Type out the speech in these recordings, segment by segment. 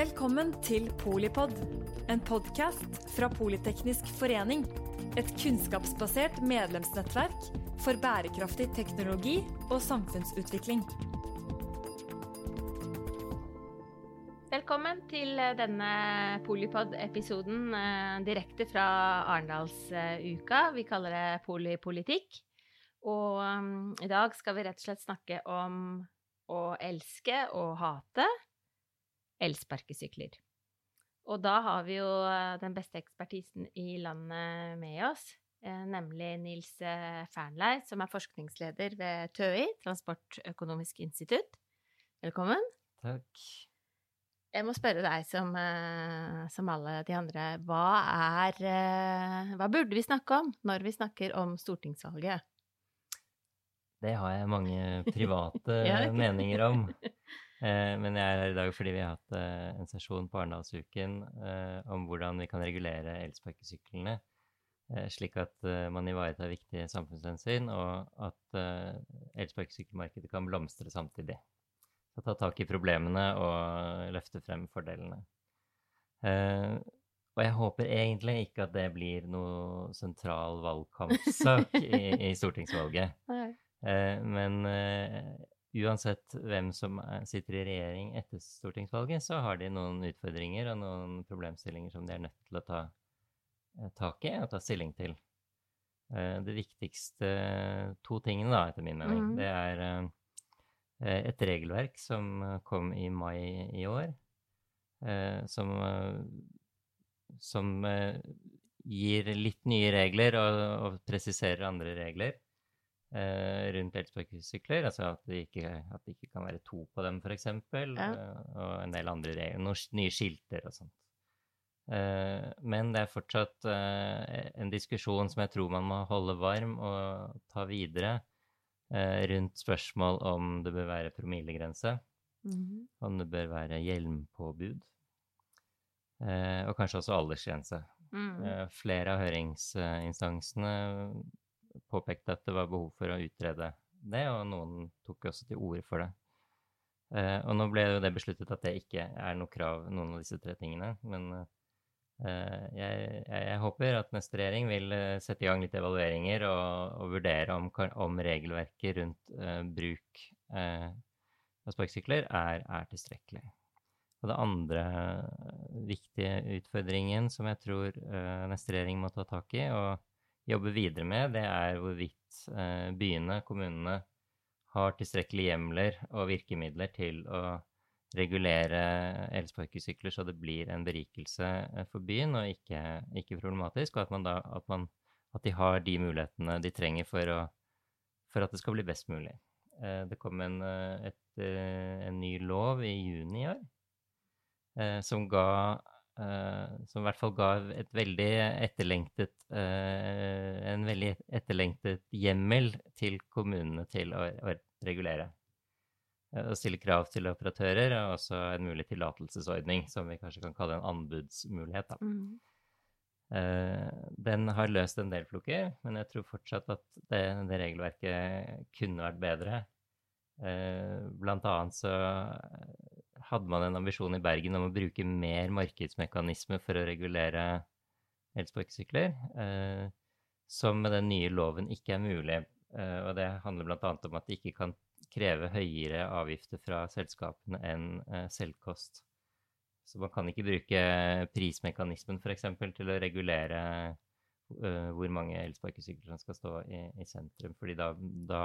Velkommen til Polipod, en podkast fra Politeknisk forening. Et kunnskapsbasert medlemsnettverk for bærekraftig teknologi og samfunnsutvikling. Velkommen til denne Polipod-episoden eh, direkte fra Arendalsuka. Vi kaller det Polipolitikk. Og um, i dag skal vi rett og slett snakke om å elske og hate elsparkesykler. Og da har vi jo eh, den beste ekspertisen i landet med oss, eh, nemlig Nils eh, Fernlei, som er forskningsleder ved TØI, Transportøkonomisk institutt. Velkommen. Takk. Jeg må spørre deg som, som alle de andre, hva er Hva burde vi snakke om når vi snakker om stortingsvalget? Det har jeg mange private meninger om. Eh, men jeg er her i dag fordi vi har hatt eh, en sesjon på Arendalsuken eh, om hvordan vi kan regulere elsparkesyklene, slik at man ivaretar viktige samfunnshensyn, og at elsparkesykkelmarkedet kan blomstre samtidig. Så ta tak i problemene og løfte frem fordelene. Og jeg håper egentlig ikke at det blir noe sentral valgkampsak i, i stortingsvalget. Men uansett hvem som sitter i regjering etter stortingsvalget, så har de noen utfordringer og noen problemstillinger som de er nødt til å ta eh, tak i og ta stilling til. Eh, det viktigste to tingene, da, etter min mening, mm. det er eh, et regelverk som kom i mai i år, som, som gir litt nye regler og, og presiserer andre regler eh, rundt elsparkesykler. Altså at det, ikke, at det, ikke, kan være to på dem, f.eks. Ja. Eh, og en del andre regler. Noen nye skilter og sånt. Eh, men det er fortsatt eh, en diskusjon som jeg tror man må holde varm og ta videre eh, rundt spørsmål om det bør være promillegrense. Mm -hmm. Om det bør være hjelmpåbud. Eh, og kanskje også aldersgrense. Mm. flere av høringsinstansene påpekte at det var behov for å utrede det, og noen tok også til orde for det. Eh, og nå ble jo det besluttet at det ikke er noe krav, noen av disse tre tingene. Men eh, jeg, jeg, håper at neste regjering vil eh, sette i gang litt evalueringer og, og vurdere om, om, regelverket rundt eh, bruk av sparkesykler er, er, tilstrekkelig. Og det andre viktige utfordringen som jeg tror neste regjering må ta tak i, og jobbe videre med, det er hvorvidt eh, byene, kommunene, har tilstrekkelige hjemler og virkemidler til å regulere elsparkesykler så det blir en berikelse eh, for byen og ikke, ikke problematisk, og at, man da, at, man, at, de har de mulighetene de trenger for, å, for at det skal bli best mulig. Eh, det kom en, et, en, ny lov i juni i år som ga som i hvert fall ga et veldig etterlengtet, uh, en veldig etterlengtet hjemmel til kommunene til å, å regulere. Uh, og stille krav til operatører, og også en mulig tillatelsesordning, som vi kanskje kan kalle en anbudsmulighet. Mm. den har løst en del floker, men jeg tror fortsatt at det, det regelverket kunne vært bedre. blant annet så hadde man en ambisjon i Bergen om å bruke mer markedsmekanisme for å regulere elsparkesykler, eh, som med den nye loven ikke er mulig. Eh, og det handler bl.a. om at de ikke kan kreve høyere avgifter fra selskapene enn eh, selvkost. Så man kan ikke bruke prismekanismen f.eks. til å regulere uh, hvor mange elsparkesykler som skal stå i, i sentrum, fordi da, da,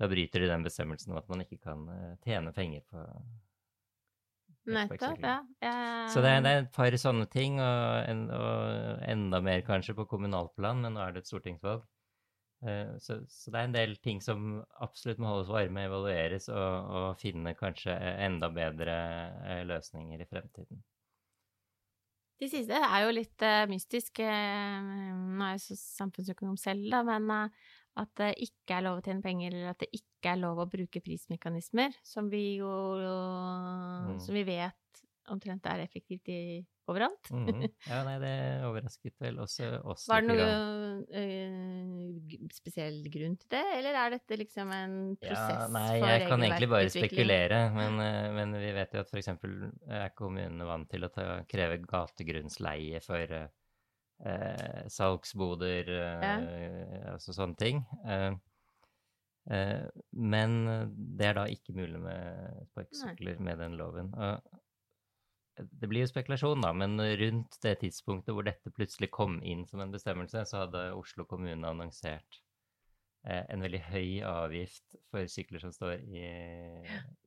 da, bryter de den bestemmelsen om at man ikke kan uh, tjene penger på Nettopp, ja. Jeg... Så det er, det er, et par sånne ting, og, en, og, enda mer kanskje på kommunalt plan, men nå er det et stortingsvalg. Uh, så, så, det er en del ting som absolutt må holdes varme, evalueres og, og finne kanskje enda bedre uh, løsninger i fremtiden. De siste er jo litt uh, mystisk. nå er jeg så samfunnsøkonom selv, da, men at det ikke er lov å tjene penger, eller at det ikke er lov å bruke prismekanismer, som vi jo mm. Som vi vet omtrent er effektivt i, overalt. Mm. Ja, nei, det overrasket vel også oss. Var det noen uh, spesiell grunn til det, eller er dette liksom en prosess ja, nei, for? Nei, jeg kan egentlig bare spekulere, men, uh, men, vi vet jo at f.eks. er kommunene vant til å ta, kreve gategrunnsleie for uh, salgsboder, ja. altså sånne ting. men det er da ikke mulig med sparkesykler med den loven. Og det blir jo spekulasjon, da, men rundt det tidspunktet hvor dette plutselig kom inn som en bestemmelse, så hadde Oslo kommune annonsert eh, en veldig høy avgift for sykler som står i,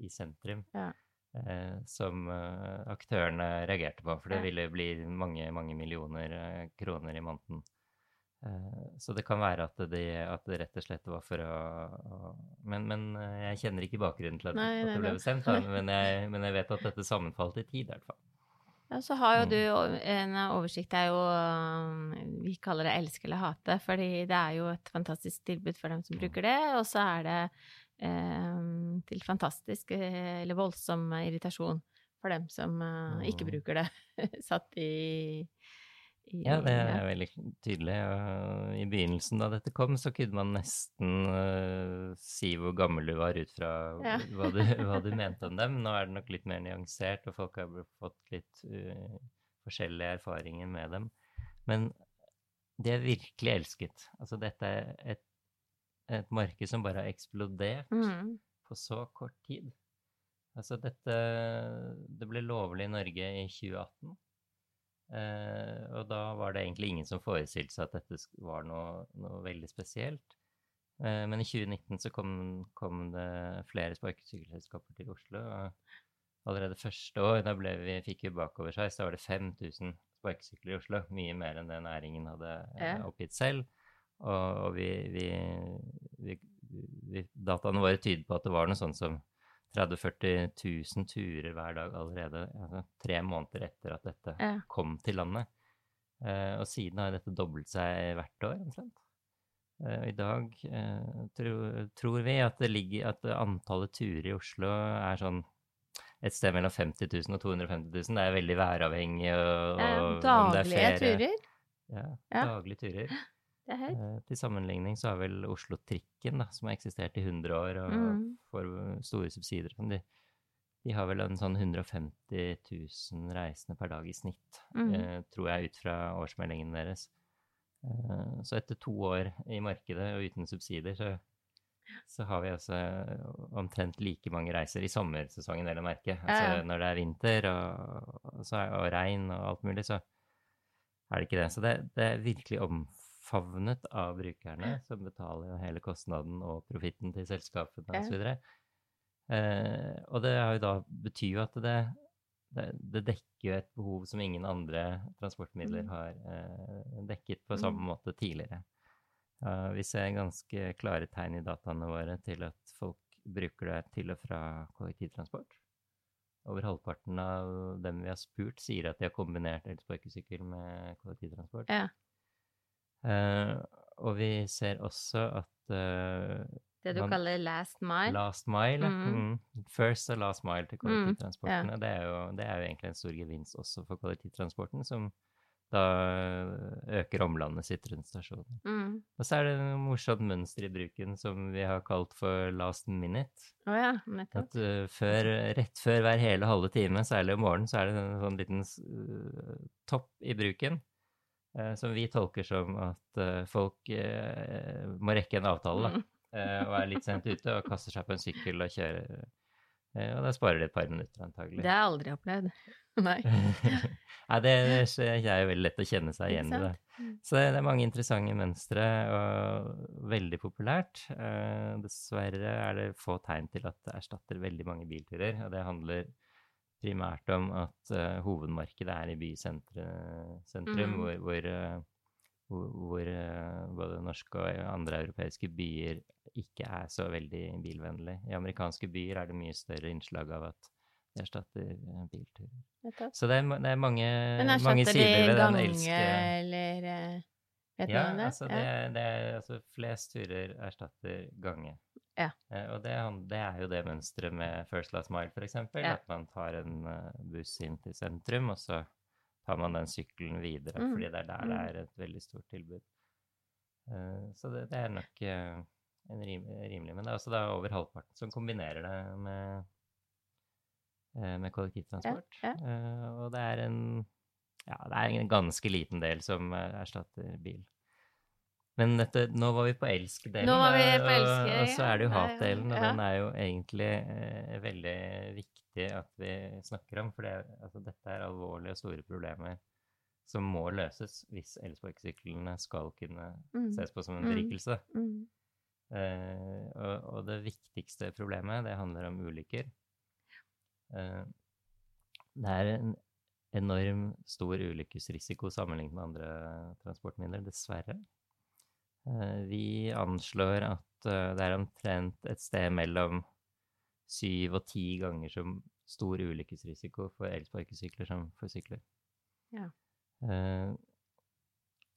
i sentrum. Ja. Eh, som eh, aktørene reagerte på, for det ville bli mange, mange millioner eh, kroner i måneden. Så det kan være at det, at det, rett og slett var for å, å men, men, jeg kjenner ikke bakgrunnen til at, nei, at det ble bestemt, men jeg, men, jeg, vet at dette sammenfalt i tid, i hvert fall. Ja, så har jo mm. du en oversikt er jo Vi kaller det elske eller hate, fordi det er jo et fantastisk tilbud for dem som mm. bruker det, og så er det til fantastisk eller voldsom irritasjon for dem som eh, ikke bruker det, satt i ja, det er veldig tydelig. I begynnelsen da dette kom, så kunne man nesten uh, si hvor gammel du var ut fra ja. hva, du, hva, du, mente om dem. Nå er det nok litt mer nyansert, og folk har fått litt uh, forskjellige erfaringer med dem. Men de er virkelig elsket. Altså, dette er et, et marked som bare har eksplodert mm. på så kort tid. Altså, dette Det ble lovlig i Norge i 2018. Eh, og da var det egentlig ingen som forestilte seg at dette var noe, noe veldig spesielt. Eh, men i 2019 så kom, kom det flere sparkesykkelselskaper til Oslo. og Allerede første år da vi, fikk vi bakoversveis, da var det 5000 sparkesykler i Oslo. Mye mer enn det næringen hadde eh, oppgitt selv. Og, og vi, vi, vi, dataene våre tyder på at det var noe sånt som 30 000-40 000 turer hver dag allerede altså, tre måneder etter at dette ja. kom til landet. Uh, og siden har dette doblet seg hvert år, omtrent. Uh, I dag uh, tro, tror vi at, det ligger, at antallet turer i Oslo er sånn et sted mellom 50 000 og 250 000. Det er veldig væravhengig. Og, og daglige turer? Ja, ja, daglige turer. Det er høyt. Eh, til sammenligning så har vel Oslo-trikken, da, som har eksistert i 100 år og mm. får store subsidier, de, de, har vel en sånn 150 000 reisende per dag i snitt, mm. eh, tror jeg, ut fra årsmeldingen deres. Eh, så etter to år i markedet og uten subsidier, så, så har vi altså omtrent like mange reiser i sommersesongen, vel å merke. Altså ja. når det er vinter og, og, og regn og alt mulig, så er det ikke det. Så det, det er virkelig omfattende favnet av brukerne, som betaler hele kostnaden og profitten til selskapene osv. Eh, og det jo da, betyr jo at det, det, det, dekker jo et behov som ingen andre transportmidler mm. har eh, dekket på samme mm. måte tidligere. Uh, vi ser ganske klare tegn i dataene våre til at folk bruker det til og fra kollektivtransport. Over halvparten av dem vi har spurt, sier at de har kombinert elsparkesykkel med kollektivtransport. Ja. Uh, og vi ser også at uh, Det du man, kaller last mile? Last mile, mm. Mm. First og last mile til kollektivtransporten. Mm, ja. det, er jo, det, er jo, egentlig en stor gevinst også for kollektivtransporten, som da øker omlandet sitt rundt stasjonen. Mm. Og så er det et morsomt mønster i bruken som vi har kalt for last minute. Oh ja, at uh, før, rett før hver hele halve time, særlig om morgenen, så er det en sånn liten topp i bruken som vi tolker som at eh, folk eh, må rekke en avtale, da. Mm. og er litt sent ute og kaster seg på en sykkel og kjører. og da sparer de et par minutter, antagelig. Det har jeg aldri opplevd. Nei. Nei, det, det er jo veldig lett å kjenne seg igjen i det. Mm. Så det er mange interessante mønstre, og veldig populært. dessverre er det få tegn til at det erstatter veldig mange bilturer, og det handler primært om at uh, hovedmarkedet er i bysentrum, mm. hvor, hvor, uh, hvor uh, både norske og andre europeiske byer ikke er så veldig bilvennlige. I amerikanske byer er det mye større innslag av at de erstatter bilturer. Så det er, det er mange, mange sider ved den elske... eller vet ja, du om det? Altså, det, det er, altså flest turer erstatter gange. Ja. Eh, og det, det, er jo det mønsteret med First Last Mile, f.eks. Ja. At man tar en uh, buss inn til sentrum, og så tar man den sykkelen videre, mm. fordi det er der det mm. er et veldig stort tilbud. Uh, så det, det, er nok en rim, rimelig Men det er også da over halvparten som kombinerer det med, med kollektivtransport. Ja, ja. og det er en ja, det er en ganske liten del som erstatter bil. Men dette, nå var vi på elsk-delen, og, og, så er det jo hat-delen, og ja. den er jo egentlig eh, veldig viktig at vi snakker om. For det, altså, dette er alvorlige og store problemer som må løses hvis elsparkesyklene skal kunne mm. ses på som en mm. Mm. Eh, og, og, det viktigste problemet, det handler om ulykker. Eh, det er en enorm stor ulykkesrisiko sammenlignet med andre transportmidler, dessverre. Eh, vi anslår at eh, det er omtrent et sted mellom syv og ti ganger så stor ulykkesrisiko for elsparkesykler som for sykler. Ja. Uh,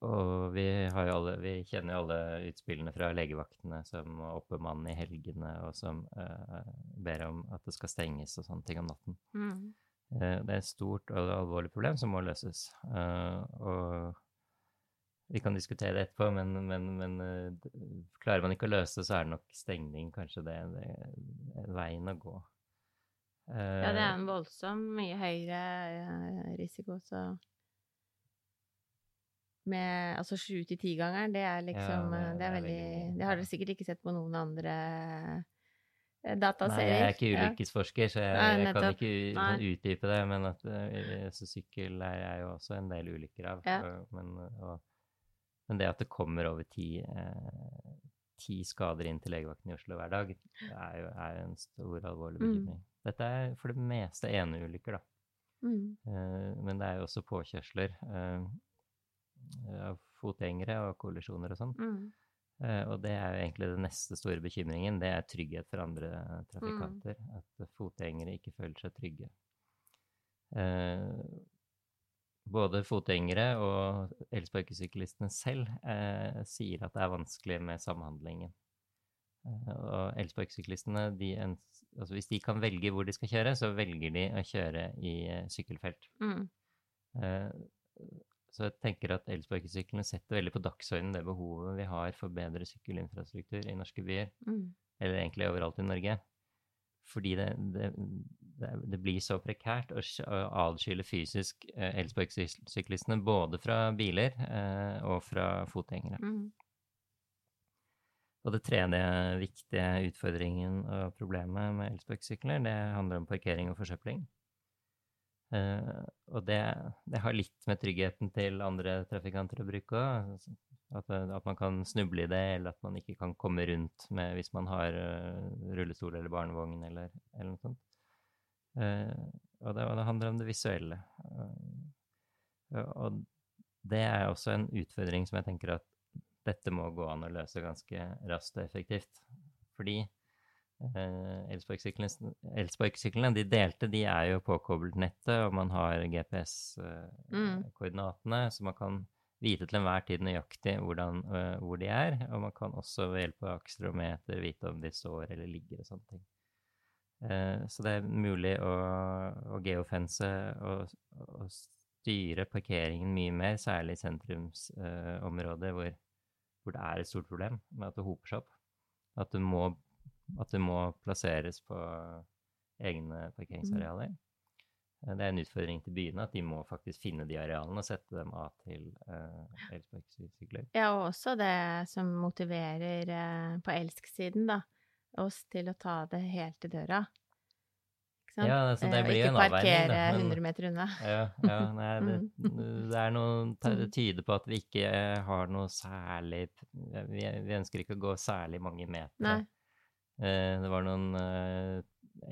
og vi, alle, vi kjenner jo alle utspillene fra legevaktene som må oppbemanne i helgene, og som uh, ber om at det skal stenges og sånne ting om natten. Mm. Uh, det er et stort og alvorlig problem som må løses. og vi kan diskutere det etterpå, men, men, men uh, klarer man ikke å løse det, så er det nok stengning kanskje det, det er veien å gå. Uh, ja, det er en voldsom mye høyere uh, risiko, så med altså sju til ti-gangeren, det er liksom ja, det, er veldig, Det har dere sikkert ikke sett på noen andre dataserier. Nei, jeg er ikke ulykkesforsker, så jeg, Nei, jeg kan ikke utdype det. Men at så sykkel er jeg jo også en del ulykker av. Ja. Men, og, men det at det kommer over ti, eh, ti skader inn til legevakten i Oslo hver dag, det er jo er en stor, alvorlig mm. bekymring. Mm. Dette er for det meste eneulykker, da. Mm. Eh, men det er jo også påkjørsler eh, av fotgjengere og kollisjoner og sånn. Mm. Eh, og det er jo egentlig den neste store bekymringen. Det er trygghet for andre trafikanter. Mm. At fotgjengere ikke føler seg trygge. Eh, både fotgjengere og elsparkesyklistene selv eh, sier at det er vanskelig med samhandlingen. Eh, og elsparkesyklistene, altså hvis de kan velge hvor de skal kjøre, så velger de å kjøre i eh, sykkelfelt. Mm. Eh, så jeg tenker at elsparkesyklene setter veldig på dagsordenen det behovet vi har for bedre sykkelinfrastruktur i norske byer, mm. eller egentlig overalt i Norge. Fordi det, det, det, blir så prekært å, adskille fysisk eh, elsparkesyklistene både fra biler eh, og fra fotgjengere. Mm. Og det tredje viktige utfordringen og problemet med elsparkesykler, det handler om parkering og forsøpling. Uh, og det, det, har litt med tryggheten til andre trafikanter å bruke òg. At, at, man kan snuble i det, eller at man ikke kan komme rundt med hvis man har uh, rullestol eller barnevogn eller, eller noe sånt. Uh, og, det, det, handler om det visuelle. og det er også en utfordring som jeg tenker at dette må gå an å løse ganske raskt og effektivt. Fordi Eh, elsparkesyklene de delte, de er jo påkoblet nettet, og man har GPS-koordinatene, mm. så man kan vite til enhver tid nøyaktig hvordan, uh, hvor de er. Og man kan også ved hjelp av akstrometer vite om de står eller ligger og sånne ting. Uh, så det er mulig å, å geofense og, og, styre parkeringen mye mer, særlig i sentrumsområder uh, hvor, hvor, det er et stort problem med at det hoper seg opp. At det må at det må plasseres på egne parkeringsarealer. Mm. Det er en utfordring til byene at de må faktisk finne de arealene og sette dem av til uh, elsparkesykler. Ja, og også det som motiverer uh, på elsk-siden, da, oss til å ta det helt til døra. Ikke sant? Ja, altså, det blir en avveining. Ikke parkere 100 meter unna. ja, ja nei, det, mm. det, er noe det tyder på at vi ikke har noe særlig vi, vi ønsker ikke å gå særlig mange meter. Nei. Eh, det var noen eh,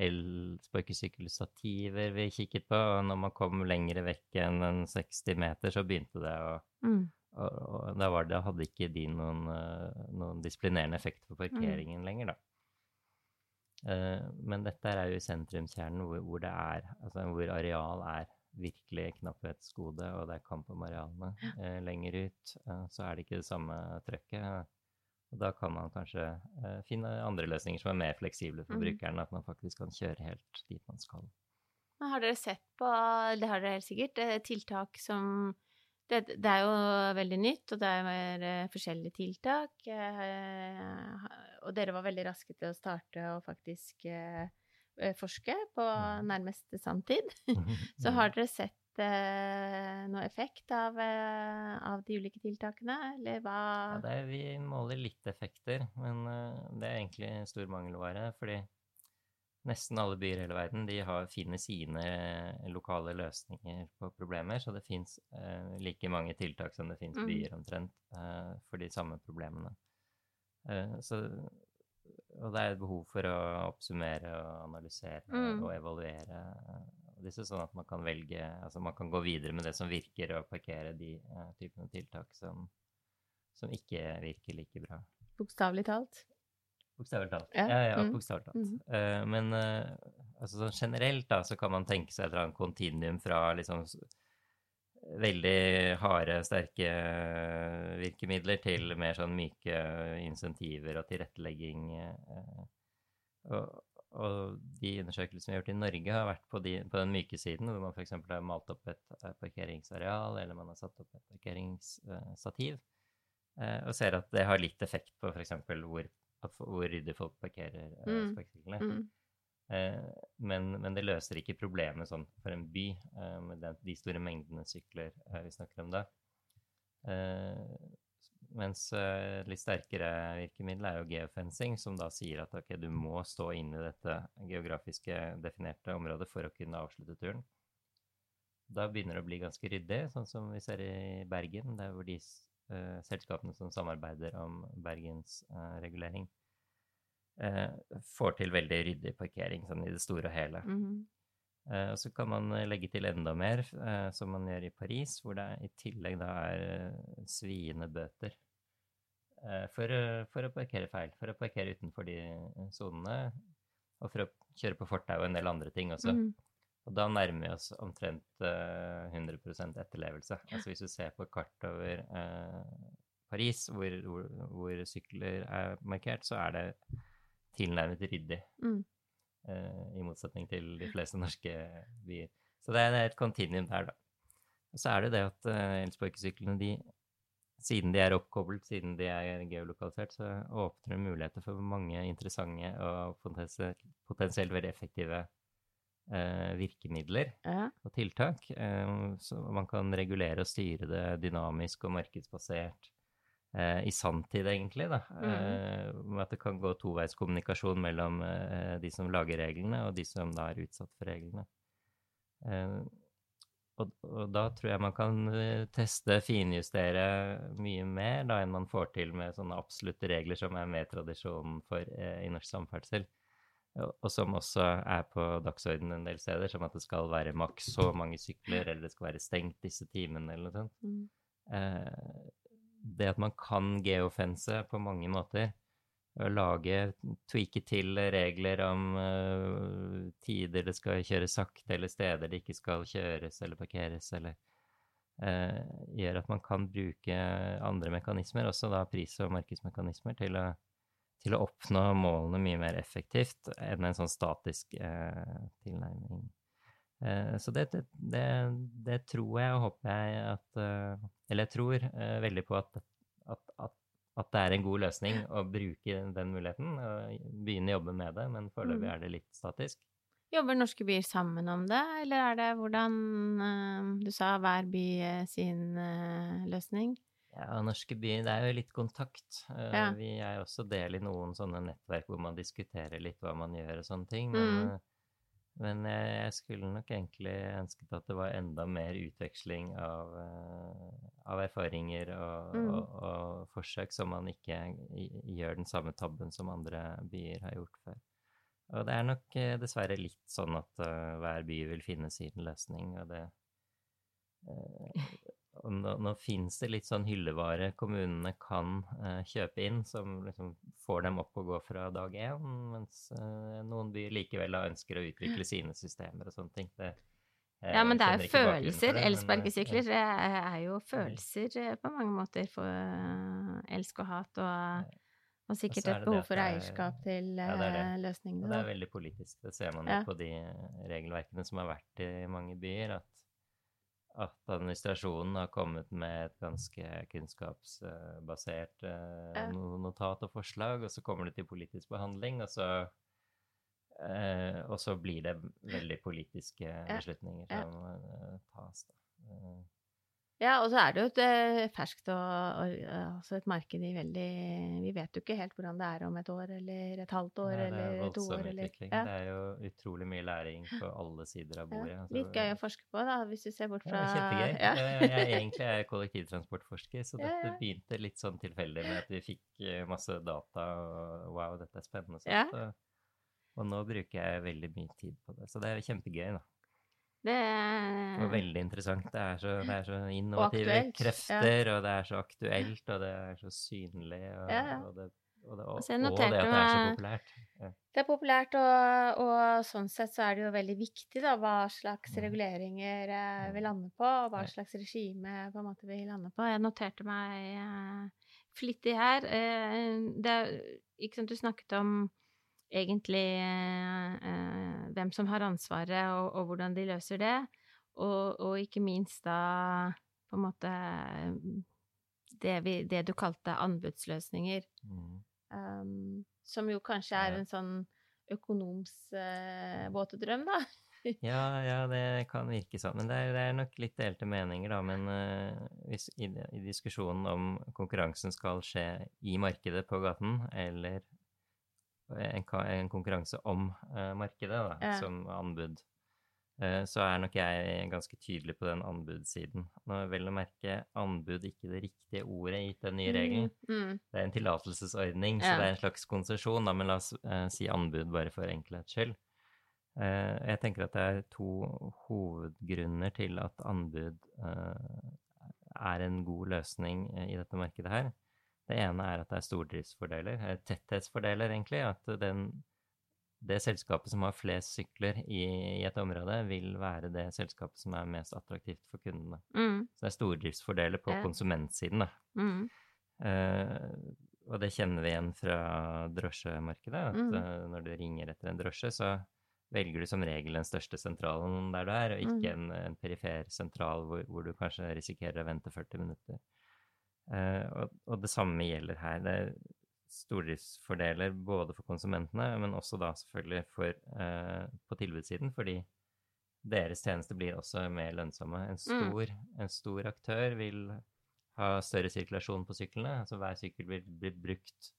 elsparkesykkelstativer vi kikket på, og når man kom lenger vekk enn en 60 meter, så begynte det å mm. og, og, da var det, hadde ikke de noen, eh, noen disiplinerende effekt på parkeringen mm. lenger, da. men dette er jo i sentrumskjernen hvor, hvor, det er, altså hvor areal er virkelig knapphetsgode, og det er kamp om arealene. lenger ut så er det ikke det samme trøkket. Og da kan man kanskje eh, finne andre løsninger som er mer fleksible for mm. brukeren, at man faktisk kan kjøre helt dit man skal. Men har dere sett på, det har dere helt sikkert, eh, tiltak som det, det, er jo veldig nytt, og det er forskjellige tiltak. Og dere var veldig raske til å starte og faktisk forske på nærmeste samtid. Så har dere sett eh, noe effekt av, eh, av, de ulike tiltakene, eller hva ja, er, Vi måler litt effekter, men uh, det er egentlig stor mangelvare. Fordi nesten alle byer i hele verden de har, finner sine lokale løsninger på problemer. Så det fins uh, like mange tiltak som det fins mm. byer omtrent uh, for de samme problemene. så og det er et behov for å oppsummere og analysere mm. og evaluere disse, sånn at man kan velge Altså man kan gå videre med det som virker, og parkere de uh, typene tiltak som, som, ikke virker like bra. Bokstavelig talt? Bokstavelig talt. Ja, ja, ja mm. bokstavelig talt. Mm. Uh, men uh, altså sånn generelt da, så kan man tenke seg et kontinuum fra liksom veldig harde, sterke virkemidler til mer sånn myke insentiver og tilrettelegging. Og, og de undersøkelsene vi har gjort i Norge, har vært på, de, på den myke siden, hvor man f.eks. har malt opp et eh, parkeringsareal, eller man har satt opp et parkeringsstativ, eh, og ser at det har litt effekt på f.eks. Hvor, hvor ryddig folk parkerer eh, mm. sparkesyklene. Mm. Eh, men, men, det løser ikke problemet sånn for en by, eh, med den, de store mengdene sykler eh, vi snakker om da. Mens uh, litt sterkere virkemiddel er jo geofencing, som da sier at ok, du må stå inne i dette geografiske definerte området for å kunne avslutte turen. Da begynner det å bli ganske ryddig, sånn som vi ser i Bergen. Det er hvor de uh, selskapene som samarbeider om Bergens uh, regulering, får til veldig ryddig parkering sånn i det store og hele. Mm -hmm. Uh, og så kan man eh, legge til enda mer, uh, som man gjør i Paris, hvor det i tillegg da er sviende bøter for, for, å parkere feil. For å parkere utenfor de sonene, og for å kjøre på fortau og en del andre ting også. Mm. Og da nærmer vi oss omtrent 100% etterlevelse. Altså hvis du ser på et kart over Paris, hvor, hvor, hvor, sykler er markert, så er det tilnærmet ryddig. Mm. Eh, i motsetning til de fleste norske byer. Så det er et kontinuum der, da. Og så er det det at uh, elsparkesyklene, de, siden de er oppkoblet, siden de er geolokalisert, så åpner det muligheter for mange interessante og potensielt, veldig effektive eh, virkemidler ja. og tiltak. Eh, så man kan regulere og styre det dynamisk og markedsbasert eh, i sanntid, egentlig. da, mm. eh, At det kan gå toveiskommunikasjon mellom eh, de som lager reglene, og de som da er utsatt for reglene. Eh, og, og, da tror jeg man kan eh, teste, finjustere mye mer da enn man får til med sånne absolutte regler som er mer tradisjonen for eh, i norsk samferdsel. Og, og som også er på dagsordenen en del steder, som at det skal være maks så mange sykler, eller det skal være stengt disse timene, eller noe sånt. Mm. Eh, det at man kan geofence på mange måter. Å lage, tweake til regler om uh, tider det skal kjøres sakte, eller steder det ikke skal kjøres eller parkeres, eller uh, gjør at man kan bruke andre mekanismer, også da pris- og markedsmekanismer, til å, til å, oppnå målene mye mer effektivt enn en sånn statisk uh, tilnærming. Eh, så det, det, det, tror jeg og håper jeg at eh, Eller jeg tror eh, veldig på at, at, at, at, det er en god løsning å bruke den muligheten. og Begynne å jobbe med det, men foreløpig mm. er det litt statisk. Jobber norske byer sammen om det, eller er det hvordan Du sa hver by sin løsning? Ja, norske byer Det er jo litt kontakt. Ja. Vi er også del i noen sånne nettverk hvor man diskuterer litt hva man gjør og sånne ting. men mm men jeg, jeg, skulle nok egentlig ønsket at det var enda mer utveksling av, uh, av erfaringer og, mm. og, og, forsøk, så man ikke gjør den samme tabben som andre byer har gjort før. Og det er nok uh, dessverre litt sånn at hver by vil finne sin løsning, og det nå, nå fins det litt sånn hyllevare kommunene kan eh, kjøpe inn, som liksom får dem opp og gå fra dag én, mens eh, noen byer likevel ønsker å utvikle sine systemer og sånne ting. Det, eh, ja, men det er jo følelser. Elsparkesykler ja. er jo følelser eh, på mange måter for uh, elsk og hat og Og sikkert et behov for eierskap til ja, det det. Eh, løsningene. Og det er veldig politisk. Det ser man jo ja. på de regelverkene som har vært i mange byer, at, at administrasjonen har kommet med et ganske kunnskapsbasert uh, notat og forslag, og så kommer det til politisk behandling, og så, uh, og så blir det veldig politiske beslutninger som uh, tas. da. Ja, og så er det jo et eh, ferskt og, og altså et marked i veldig Vi vet jo ikke helt hvordan det er om et år eller et halvt år Nei, eller to år. Eller, ja. Det er jo utrolig mye læring på alle sider av bordet. Ja, altså, litt gøy å forske på, da, hvis du ser bort fra ja, Kjempegøy. Ja. jeg, jeg, egentlig er kollektivtransportforsker, så dette begynte litt sånn tilfeldig med at vi fikk eh, masse data, og wow, dette er spennende. Og, og nå bruker jeg veldig mye tid på det. Så det er kjempegøy, da. Det er veldig interessant. Det er så, det er så innovative og krefter, ja. og det er så aktuelt, og det er så synlig, og, ja, ja. og, det, og, det, og, altså, at det er så populært. Det er populært, og, sånn sett så er det jo veldig viktig da, hva slags mm. reguleringer eh, vi lander på, og hva slags regime på en måte vi lander på. Jeg noterte meg eh, flittig her. Eh, det, ikke sant, du snakket om egentlig eh, hvem som har ansvaret, og, og, hvordan de løser det. Og, og, ikke minst da på en måte det, vi, det du kalte anbudsløsninger. Mm. Um, som jo kanskje er en sånn økonoms eh, våte drøm, da. ja, ja, det kan virke sånn. Men det er, det er nok litt delte meninger, da. Men uh, hvis, i, i, diskusjonen om konkurransen skal skje i markedet på gaten, eller en, en konkurranse om uh, markedet, da, ja. som anbud, uh, så er nok jeg ganske tydelig på den anbudssiden. Nå vel å merke anbud ikke det riktige ordet gitt den nye mm, regelen. Mm, mm. Det er en tillatelsesordning, ja. så det er en slags konsesjon, men la oss uh, si anbud bare for enkelhets skyld. jeg tenker at det er to hovedgrunner til at anbud er en god løsning i dette markedet her. Det ene er at det er stordriftsfordeler, tetthetsfordeler egentlig. At den, det selskapet som har flest sykler i, i, et område, vil være det selskapet som er mest attraktivt for kundene. Mm. Så det er stordriftsfordeler på ja. konsumentsiden, da. Mm. Uh, og det kjenner vi igjen fra drosjemarkedet. At mm. uh, når du ringer etter en drosje, så velger du som regel den største sentralen der du er, og ikke mm. en, en perifer sentral hvor, hvor, du kanskje risikerer å vente 40 minutter. Uh, og, og, det samme gjelder her. Det er stordriftsfordeler både for konsumentene, men også da selvfølgelig for, uh, på tilbudssiden, fordi deres tjenester blir også mer lønnsomme. En mm. stor, mm. en stor aktør vil ha større sirkulasjon på syklene. altså Hver sykkel vil bli brukt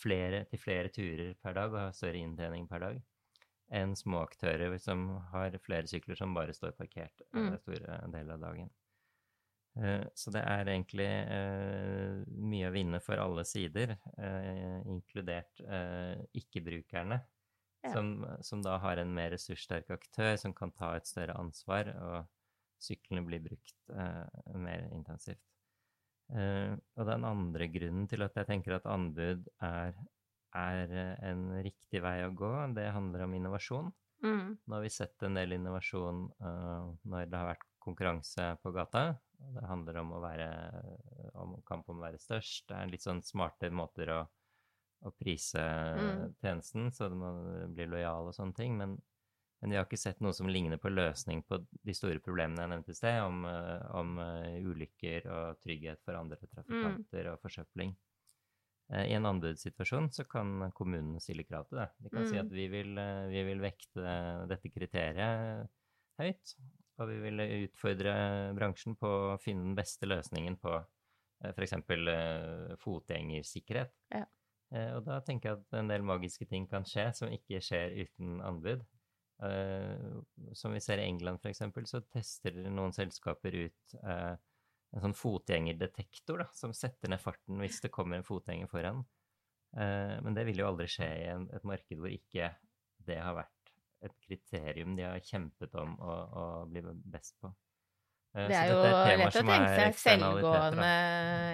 flere, til flere turer per dag og ha større inntjening per dag enn små aktører som har flere sykler som bare står parkert mm. store deler av dagen. Eh, så det er egentlig eh, mye å vinne for alle sider, eh, inkludert ikke-brukerne, ja. som, som, da har en mer ressurssterk aktør som kan ta et større ansvar, og syklene blir brukt mer intensivt. og den andre grunnen til at jeg tenker at anbud er, er en riktig vei å gå, det handler om innovasjon. Mm. Nå har vi sett en del innovasjon når det har vært konkurranse på gata. Det handler om å være om kamp om å være størst. Det er litt sånn smarte måter å, å prise mm. tjenesten, så man blir lojal og sånne ting. Men, men, vi har ikke sett noe som ligner på løsning på de store problemene jeg nevnte i sted, om, om uh, ulykker og trygghet for andre trafikanter mm. og forsøpling. Uh, I en anbudssituasjon så kan kommunene stille krav til det. De kan mm. si at vi vil, uh, vi vil vekte dette kriteriet høyt, og vi ville utfordre bransjen på å finne den beste løsningen på eh, f.eks. Eh, fotgjengersikkerhet. Ja. Eh, og da tenker jeg at en del magiske ting kan skje som ikke skjer uten anbud. Som vi ser i England f.eks., så tester noen selskaper ut en sånn fotgjengerdetektor da, som setter ned farten hvis det kommer en fotgjenger foran. Men det vil jo aldri skje i et marked hvor ikke det har vært et kriterium de har kjempet om å, å bli best på. Eh, det er jo lett å tenke seg selvgående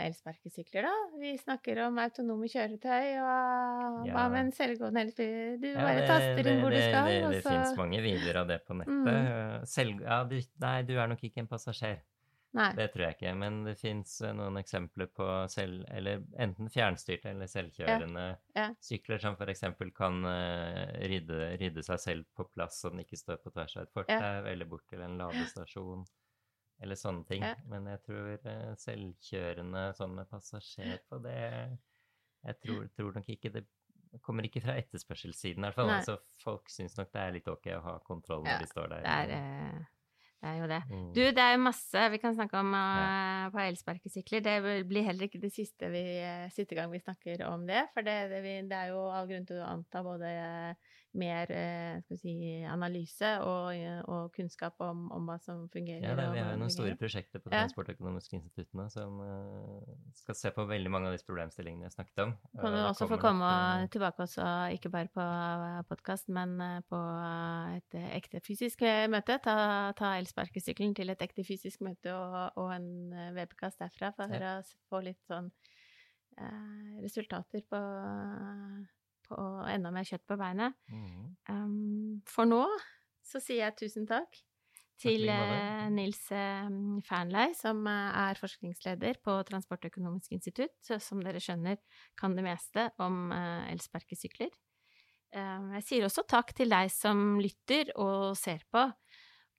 elsparkesykler, da. Vi snakker om autonome kjøretøy, og ja. hva med en selvgående elsparkesykkel? Du ja, bare taster inn hvor det, du skal, det, det, det finnes mange videoer av det på nettet. Mm. Selv, ja, du, nei, du er nok ikke en passasjer. Nei. Det tror jeg ikke. Men det fins noen eksempler på selv, eller enten fjernstyrte eller selvkjørende ja. Ja. sykler som f.eks. kan uh, rydde, rydde, seg selv på plass så den ikke står på tvers av et fortau, ja. eller bort til en ladestasjon, eller sånne ting. Men jeg tror uh, selvkjørende sånn med passasjer på det Jeg tror, tror nok ikke det kommer ikke fra etterspørselssiden, i hvert fall. Altså, folk syns nok det er litt ok å ha kontroll når de står der. Det er, det er jo det. Mm. Du, det er jo masse vi kan snakke om uh, på elsparkesykler. Det blir heller ikke det siste, vi, uh, siste gang vi snakker om det. For det, det, vi, det er jo all grunn til å anta både mer si, analyse og, og, kunnskap om, om, hva som fungerer. Ja, det, vi har jo noen store prosjekter på Transportøkonomiske instituttene som skal se på veldig mange av disse problemstillingene jeg snakket om. Kan du også få komme nok, tilbake også, ikke bare på podkast, men på et ekte fysisk møte. Ta, ta elsparkesykkelen til et ekte fysisk møte og, og en eh, webkast derfra for ja. å få litt sånn eh, resultater på, på, enda mer kjøtt på beinet. Mm. Um, for nå så sier jeg tusen takk til uh, Nils uh, Fernlei, som uh, er forskningsleder på Transportøkonomisk institutt. Som dere skjønner, kan det meste om eh, elsparkesykler. Jeg sier også takk til deg som lytter og ser på.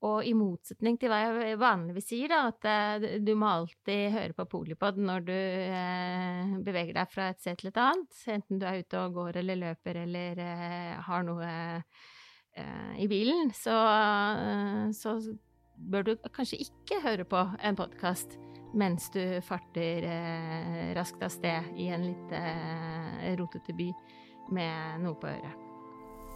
Og i motsetning til hva jeg vanligvis sier, da, at uh, du må alltid høre på Polipod når du eh, beveger deg fra et sted til et annet, enten du er ute og går eller løper eller eh, har noe i bilen, så, så, bør du kanskje ikke høre på en podkast mens du farter raskt av sted i en litt rotete by med noe på øret.